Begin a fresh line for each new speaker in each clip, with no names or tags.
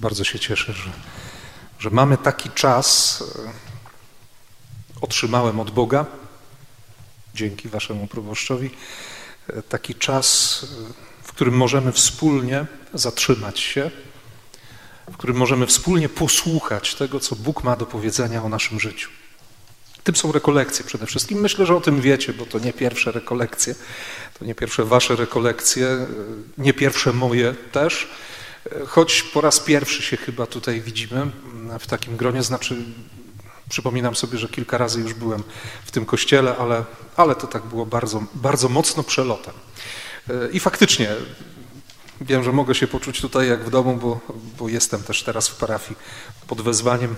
Bardzo się cieszę, że, że mamy taki czas. e, Otrzymałem od Boga, dzięki Waszemu proboszczowi, e, taki czas, e, w którym możemy wspólnie zatrzymać się, w którym możemy wspólnie posłuchać tego, co Bóg ma do powiedzenia o naszym życiu. Tym są rekolekcje przede wszystkim. Myślę, że o tym wiecie, bo to nie pierwsze rekolekcje, to nie pierwsze wasze rekolekcje, nie pierwsze moje też. Choć po raz pierwszy się chyba tutaj widzimy w takim gronie, znaczy przypominam sobie, że kilka razy już byłem w tym kościele, ale, ale to tak było bardzo, bardzo mocno przelotem. E, I faktycznie wiem, że mogę się poczuć tutaj jak w domu, bo, bo jestem też teraz w parafii pod wezwaniem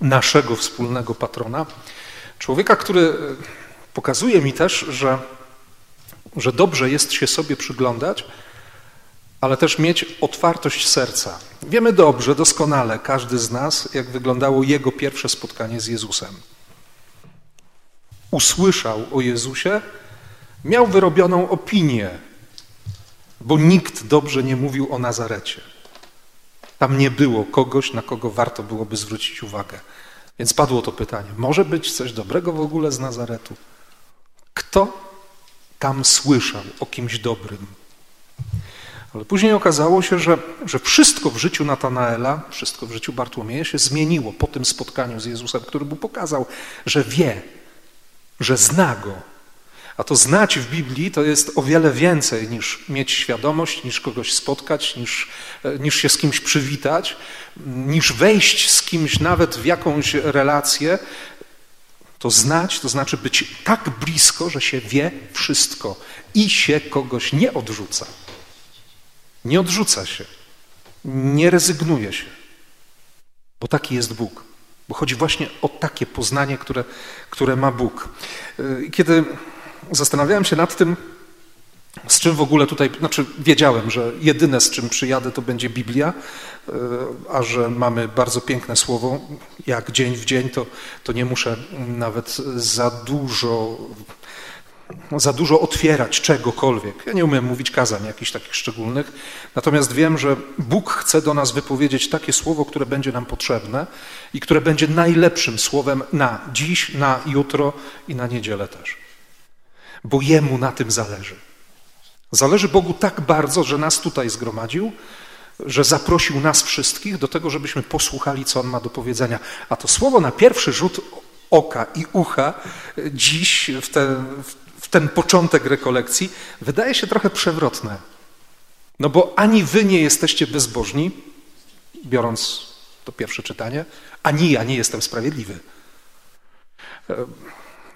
naszego wspólnego patrona, człowieka, który e, pokazuje mi też, że, że dobrze jest się sobie przyglądać, ale też mieć otwartość serca. Wiemy dobrze, doskonale, każdy z nas, jak wyglądało jego pierwsze spotkanie z Jezusem. Usłyszał o Jezusie, miał wyrobioną opinię, bo nikt dobrze nie mówił o Nazarecie. Tam nie było kogoś, na kogo warto byłoby zwrócić uwagę. Więc padło to pytanie: może być coś dobrego w ogóle z Nazaretu? Kto tam słyszał o kimś dobrym? Ale później okazało się, że, że wszystko w życiu Natanaela, wszystko w życiu Bartłomieja się zmieniło po tym spotkaniu z Jezusem, który mu pokazał, że wie, że zna go. A to znać w Biblii to jest o wiele więcej niż mieć świadomość, niż kogoś spotkać, niż, niż się z kimś przywitać, niż wejść z kimś nawet w jakąś relację. To znać to znaczy być tak blisko, że się wie wszystko i się kogoś nie odrzuca. Nie odrzuca się, nie rezygnuje się, bo taki jest Bóg. Bo chodzi właśnie o takie poznanie, które, które ma Bóg. I Kiedy zastanawiałem się nad tym, z czym w ogóle tutaj, znaczy wiedziałem, że jedyne z czym przyjadę to będzie Biblia, a że mamy bardzo piękne słowo, jak dzień w dzień, to, to nie muszę nawet za dużo za dużo otwierać czegokolwiek. Ja nie umiem mówić kazań jakichś takich szczególnych, natomiast wiem, że Bóg chce do nas wypowiedzieć takie słowo, które będzie nam potrzebne i które będzie najlepszym słowem na dziś, na jutro i na niedzielę też. Bo Jemu na tym zależy. Zależy Bogu tak bardzo, że nas tutaj zgromadził, że zaprosił nas wszystkich do tego, żebyśmy posłuchali, co On ma do powiedzenia. A to słowo na pierwszy rzut oka i ucha dziś w ten, w ten początek rekolekcji wydaje się trochę przewrotne. No bo ani wy nie jesteście bezbożni, biorąc to pierwsze czytanie, ani ja nie jestem sprawiedliwy.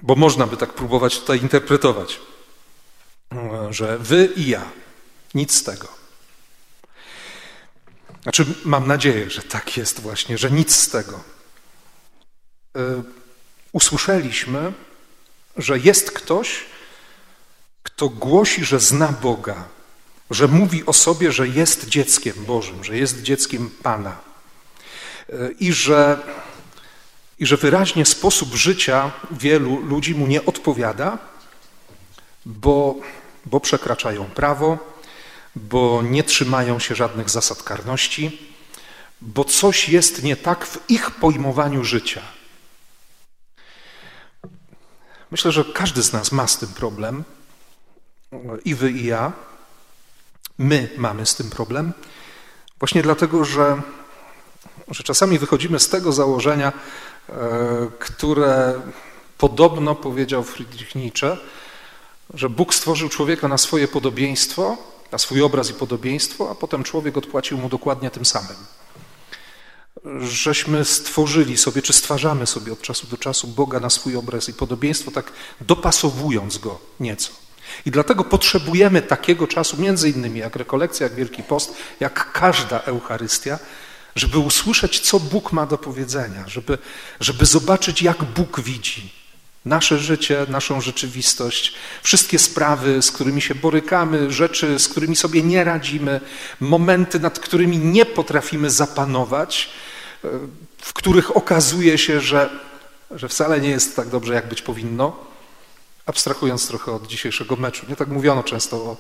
Bo można by tak próbować tutaj interpretować, że wy i ja, nic z tego. Znaczy, mam nadzieję, że tak jest właśnie, że nic z tego. Usłyszeliśmy, że jest ktoś, kto głosi, że zna Boga, że mówi o sobie, że jest dzieckiem Bożym, że jest dzieckiem Pana i że, i że wyraźnie sposób życia wielu ludzi mu nie odpowiada, bo, bo przekraczają prawo, bo nie trzymają się żadnych zasad karności, bo coś jest nie tak w ich pojmowaniu życia. Myślę, że każdy z nas ma z tym problem, i wy, i ja. My mamy z tym problem, właśnie dlatego, że, że czasami wychodzimy z tego założenia, e, które podobno powiedział Friedrich Nietzsche, że Bóg stworzył człowieka na swoje podobieństwo, na swój obraz i podobieństwo, a potem człowiek odpłacił mu dokładnie tym samym. Żeśmy stworzyli sobie, czy stwarzamy sobie od czasu do czasu Boga na swój obraz i podobieństwo, tak dopasowując go nieco. I dlatego potrzebujemy takiego czasu, między innymi jak rekolekcja, jak Wielki Post, jak każda Eucharystia, żeby usłyszeć, co Bóg ma do powiedzenia, żeby, żeby zobaczyć, jak Bóg widzi nasze życie, naszą rzeczywistość, wszystkie sprawy, z którymi się borykamy, rzeczy, z którymi sobie nie radzimy, momenty, nad którymi nie potrafimy zapanować, w których okazuje się, że, że wcale nie jest tak dobrze, jak być powinno abstrahując trochę od dzisiejszego meczu, nie tak mówiono często o,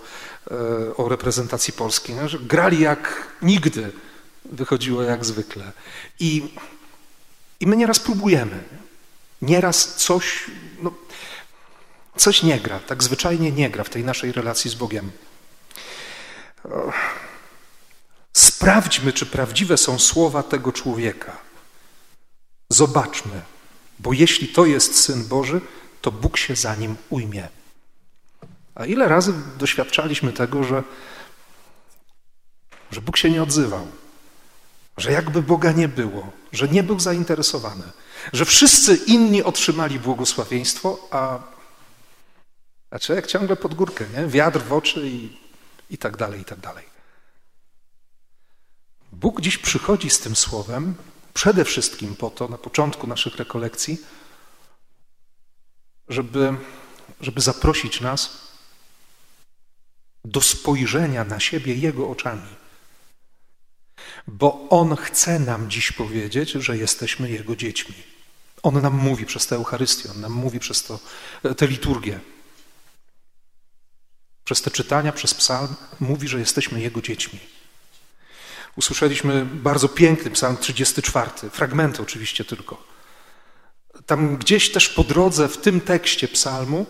o reprezentacji Polski, nie? że grali jak nigdy, wychodziło jak zwykle. I, i my nieraz próbujemy. Nieraz coś, no, coś nie gra, tak zwyczajnie nie gra w tej naszej relacji z Bogiem. Sprawdźmy, czy prawdziwe są słowa tego człowieka. Zobaczmy, bo jeśli to jest syn Boży, to Bóg się za nim ujmie. A ile razy doświadczaliśmy tego, że, że Bóg się nie odzywał, że jakby Boga nie było, że nie był zainteresowany, że wszyscy inni otrzymali błogosławieństwo, a, a człowiek ciągle pod górkę, nie? wiatr w oczy i, i tak dalej, i tak dalej. Bóg dziś przychodzi z tym słowem przede wszystkim po to, na początku naszych rekolekcji, żeby, żeby zaprosić nas do spojrzenia na siebie Jego oczami. Bo On chce nam dziś powiedzieć, że jesteśmy Jego dziećmi. On nam mówi przez tę Eucharystię, On nam mówi przez to, tę liturgię. Przez te czytania, przez psalm mówi, że jesteśmy Jego dziećmi. Usłyszeliśmy bardzo piękny psalm 34, fragmenty oczywiście tylko. Tam gdzieś też po drodze w tym tekście psalmu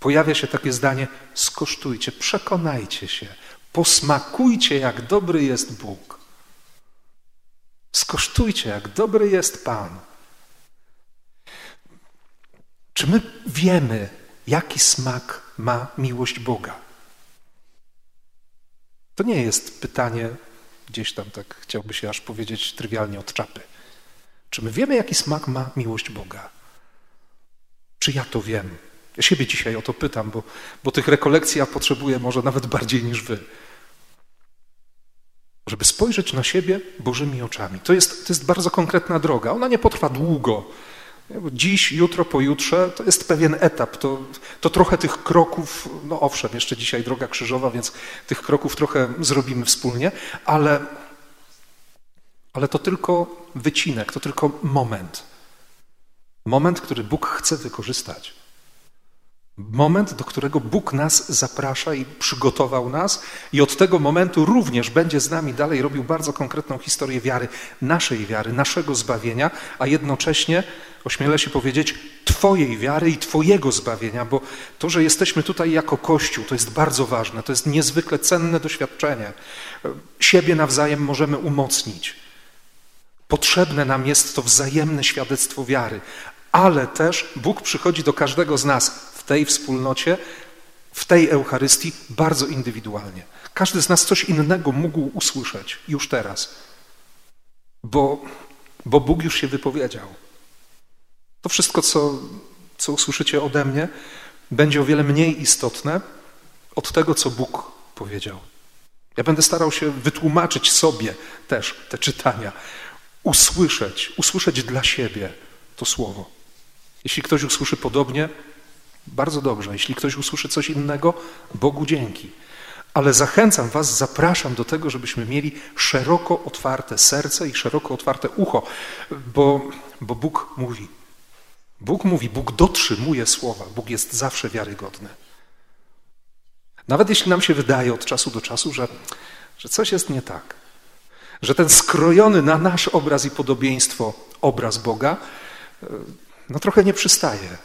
pojawia się takie zdanie: skosztujcie, przekonajcie się, posmakujcie, jak dobry jest Bóg. Skosztujcie, jak dobry jest Pan. Czy my wiemy, jaki smak ma miłość Boga? To nie jest pytanie gdzieś tam tak chciałby się aż powiedzieć trywialnie od czapy. Czy my wiemy, jaki smak ma miłość Boga? Czy ja to wiem? Ja siebie dzisiaj o to pytam, bo, bo tych rekolekcji ja potrzebuję może nawet bardziej niż wy. Żeby spojrzeć na siebie Bożymi oczami. To jest, to jest bardzo konkretna droga. Ona nie potrwa długo. Dziś, jutro, pojutrze to jest pewien etap. To, to trochę tych kroków, no owszem, jeszcze dzisiaj droga krzyżowa, więc tych kroków trochę zrobimy wspólnie, ale, ale to tylko wycinek, to tylko moment. Moment, który Bóg chce wykorzystać. Moment, do którego Bóg nas zaprasza i przygotował nas, i od tego momentu również będzie z nami dalej robił bardzo konkretną historię wiary, naszej wiary, naszego zbawienia, a jednocześnie, ośmielę się powiedzieć, Twojej wiary i Twojego zbawienia, bo to, że jesteśmy tutaj jako Kościół, to jest bardzo ważne, to jest niezwykle cenne doświadczenie. Siebie nawzajem możemy umocnić. Potrzebne nam jest to wzajemne świadectwo wiary, ale też Bóg przychodzi do każdego z nas tej wspólnocie, w tej Eucharystii bardzo indywidualnie. Każdy z nas coś innego mógł usłyszeć już teraz, bo, bo Bóg już się wypowiedział. To wszystko, co, co usłyszycie ode mnie, będzie o wiele mniej istotne od tego, co Bóg powiedział. Ja będę starał się wytłumaczyć sobie też te czytania, usłyszeć, usłyszeć dla siebie to słowo. Jeśli ktoś usłyszy podobnie, bardzo dobrze. Jeśli ktoś usłyszy coś innego, Bogu dzięki. Ale zachęcam Was, zapraszam do tego, żebyśmy mieli szeroko otwarte serce i szeroko otwarte ucho, bo, bo Bóg mówi. Bóg mówi, Bóg dotrzymuje słowa, Bóg jest zawsze wiarygodny. Nawet jeśli nam się wydaje od czasu do czasu, że, że coś jest nie tak, że ten skrojony na nasz obraz i podobieństwo obraz Boga, e, no trochę nie przystaje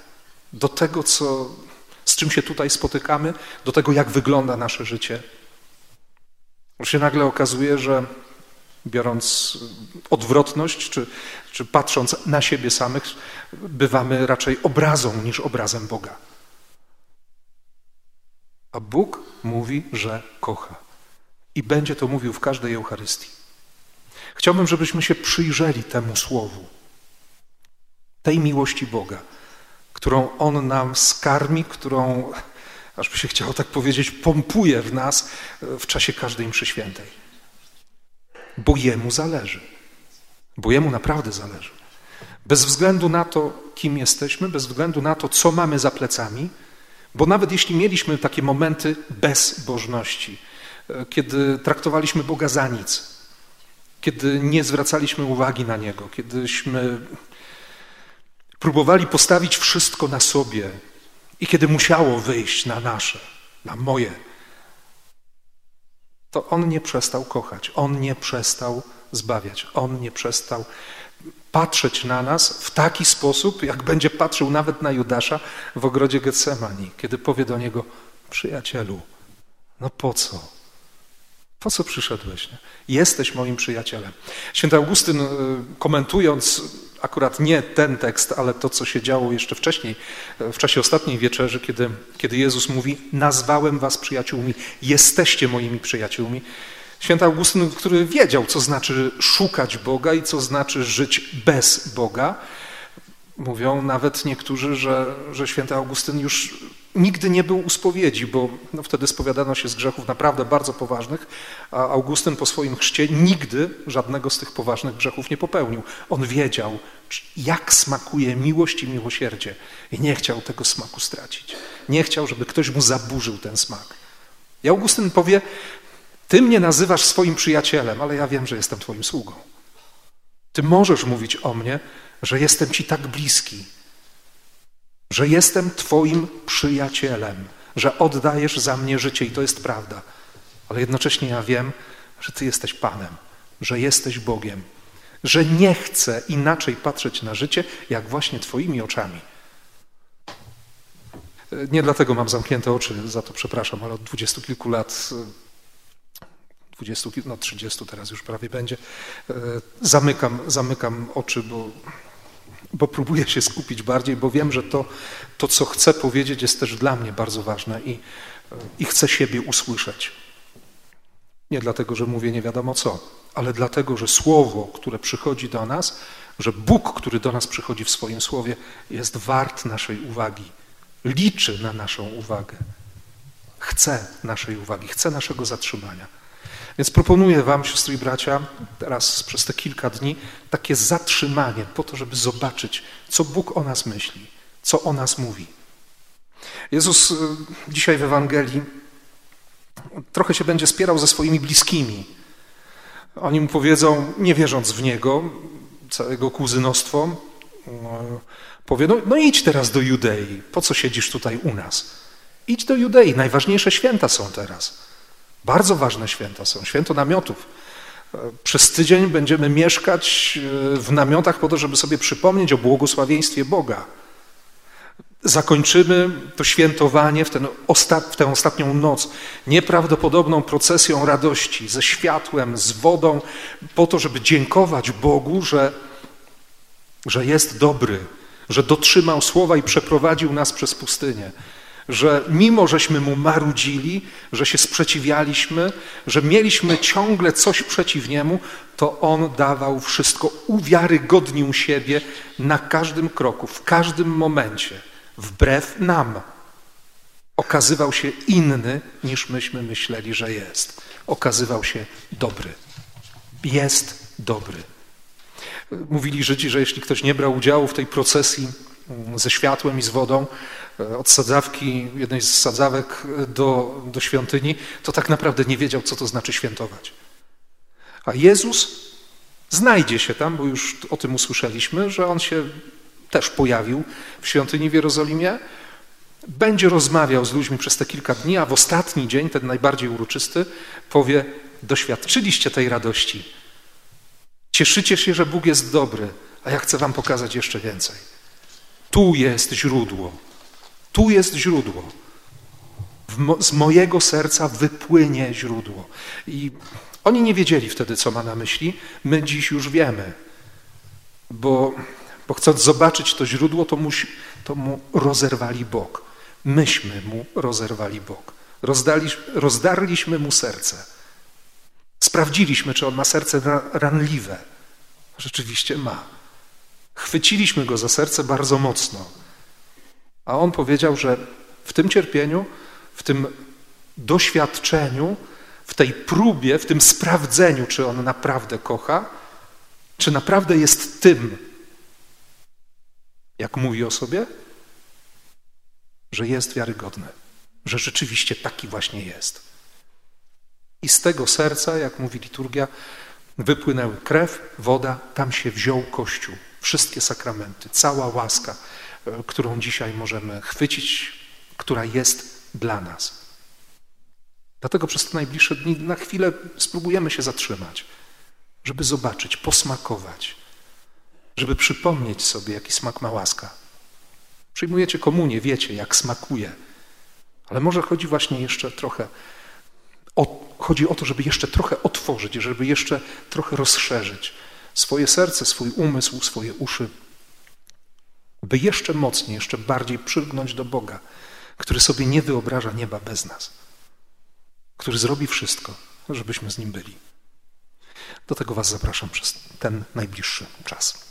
do tego, co, z czym się tutaj spotykamy, do tego, jak wygląda nasze życie. Już się nagle okazuje, że biorąc odwrotność, czy, czy patrząc na siebie samych, bywamy raczej obrazą niż obrazem Boga. A Bóg mówi, że kocha. I będzie to mówił w każdej Eucharystii. Chciałbym, żebyśmy się przyjrzeli temu słowu, tej miłości Boga którą On nam skarmi, którą, aż by się chciało tak powiedzieć, pompuje w nas w czasie każdej mszy świętej. Bo Jemu zależy. Bo Jemu naprawdę zależy. Bez względu na to, kim jesteśmy, bez względu na to, co mamy za plecami, bo nawet jeśli mieliśmy takie momenty bezbożności, kiedy traktowaliśmy Boga za nic, kiedy nie zwracaliśmy uwagi na Niego, kiedyśmy Próbowali postawić wszystko na sobie i kiedy musiało wyjść na nasze, na moje, to on nie przestał kochać, on nie przestał zbawiać. On nie przestał patrzeć na nas w taki sposób, jak będzie patrzył nawet na Judasza w ogrodzie Getsemani, kiedy powie do niego: Przyjacielu, no po co? Po co przyszedłeś? Nie? Jesteś moim przyjacielem. Święty Augustyn, y, komentując akurat nie ten tekst, ale to, co się działo jeszcze wcześniej, w czasie ostatniej wieczerzy, kiedy, kiedy Jezus mówi: Nazwałem was przyjaciółmi, jesteście moimi przyjaciółmi. Święty Augustyn, który wiedział, co znaczy szukać Boga i co znaczy żyć bez Boga, mówią nawet niektórzy, że, że święty Augustyn już nigdy nie był u spowiedzi, bo no wtedy spowiadano się z grzechów naprawdę bardzo poważnych, a Augustyn po swoim chrzcie nigdy żadnego z tych poważnych grzechów nie popełnił. On wiedział, jak smakuje miłość i miłosierdzie i nie chciał tego smaku stracić. Nie chciał, żeby ktoś mu zaburzył ten smak. I Augustyn powie, ty mnie nazywasz swoim przyjacielem, ale ja wiem, że jestem twoim sługą. Ty możesz mówić o mnie, że jestem ci tak bliski, że jestem Twoim przyjacielem, że oddajesz za mnie życie i to jest prawda. Ale jednocześnie ja wiem, że Ty jesteś Panem, że jesteś Bogiem, że nie chcę inaczej patrzeć na życie, jak właśnie Twoimi oczami. Nie dlatego mam zamknięte oczy, za to przepraszam, ale od dwudziestu kilku lat, dwudziestu, no trzydziestu teraz już prawie będzie, e, zamykam, zamykam oczy, bo bo próbuję się skupić bardziej, bo wiem, że to, to co chcę powiedzieć, jest też dla mnie bardzo ważne i, i chcę siebie usłyszeć. Nie dlatego, że mówię nie wiadomo co, ale dlatego, że słowo, które przychodzi do nas, że Bóg, który do nas przychodzi w swoim słowie, jest wart naszej uwagi, liczy na naszą uwagę, chce naszej uwagi, chce naszego zatrzymania. Więc proponuję Wam, siostry i bracia, teraz przez te kilka dni takie zatrzymanie po to, żeby zobaczyć, co Bóg o nas myśli, co o nas mówi. Jezus y, dzisiaj w Ewangelii trochę się będzie spierał ze swoimi bliskimi. Oni mu powiedzą, nie wierząc w Niego, całego kuzynostwo, no, powie, no, no idź teraz do Judei, po co siedzisz tutaj u nas? Idź do Judei, najważniejsze święta są teraz. Bardzo ważne święta są, święto namiotów. Przez tydzień będziemy mieszkać e, w namiotach po to, żeby sobie przypomnieć o błogosławieństwie Boga. Zakończymy to świętowanie w, ten w tę ostatnią noc nieprawdopodobną procesją radości, ze światłem, z wodą, po to, żeby dziękować Bogu, że, że jest dobry, że dotrzymał słowa i przeprowadził nas przez pustynię że mimo żeśmy mu marudzili, że się sprzeciwialiśmy, że mieliśmy ciągle coś przeciw niemu, to on dawał wszystko, uwiarygodnił siebie na każdym kroku, w każdym momencie, wbrew nam. Okazywał się inny niż myśmy myśleli, że jest. Okazywał się dobry. Jest dobry. Mówili Żydzi, że jeśli ktoś nie brał udziału w tej procesji ze światłem i z wodą, E, od sadzawki, jednej z sadzawek do, do świątyni, to tak naprawdę nie wiedział, co to znaczy świętować. A Jezus znajdzie się tam, bo już o tym usłyszeliśmy, że On się też pojawił w świątyni w Jerozolimie, będzie rozmawiał z ludźmi przez te kilka dni, a w ostatni dzień, ten najbardziej uroczysty, powie: Doświadczyliście tej radości. Cieszycie się, że Bóg jest dobry, a ja chcę Wam pokazać jeszcze więcej. Tu jest źródło. Tu jest źródło. Mo z mojego serca wypłynie źródło. I oni nie wiedzieli wtedy, co ma na myśli. My dziś już wiemy. Bo, bo chcąc zobaczyć to źródło, to, musi, to mu rozerwali bok. Myśmy mu rozerwali bok. Rozdali, rozdarliśmy mu serce. Sprawdziliśmy, czy on ma serce ranliwe. Rzeczywiście ma. Chwyciliśmy go za serce bardzo mocno. A on powiedział, że w tym cierpieniu, w tym doświadczeniu, w tej próbie, w tym sprawdzeniu, czy on naprawdę kocha, czy naprawdę jest tym, jak mówi o sobie, że jest wiarygodny, że rzeczywiście taki właśnie jest. I z tego serca, jak mówi liturgia, wypłynęły krew, woda, tam się wziął Kościół, wszystkie sakramenty, cała łaska, którą dzisiaj możemy chwycić, która jest dla nas. Dlatego przez te najbliższe dni na chwilę spróbujemy się zatrzymać. żeby zobaczyć, posmakować, żeby przypomnieć sobie, jaki smak ma łaska. Przyjmujecie komunię, wiecie, jak smakuje, ale może chodzi właśnie jeszcze trochę o, chodzi o to, żeby jeszcze trochę otworzyć, żeby jeszcze trochę rozszerzyć swoje serce, swój umysł, swoje uszy, by jeszcze mocniej, jeszcze bardziej przylgnąć do Boga, który sobie nie wyobraża nieba bez nas, który zrobi wszystko, żebyśmy z Nim byli. Do tego Was zapraszam przez ten najbliższy czas.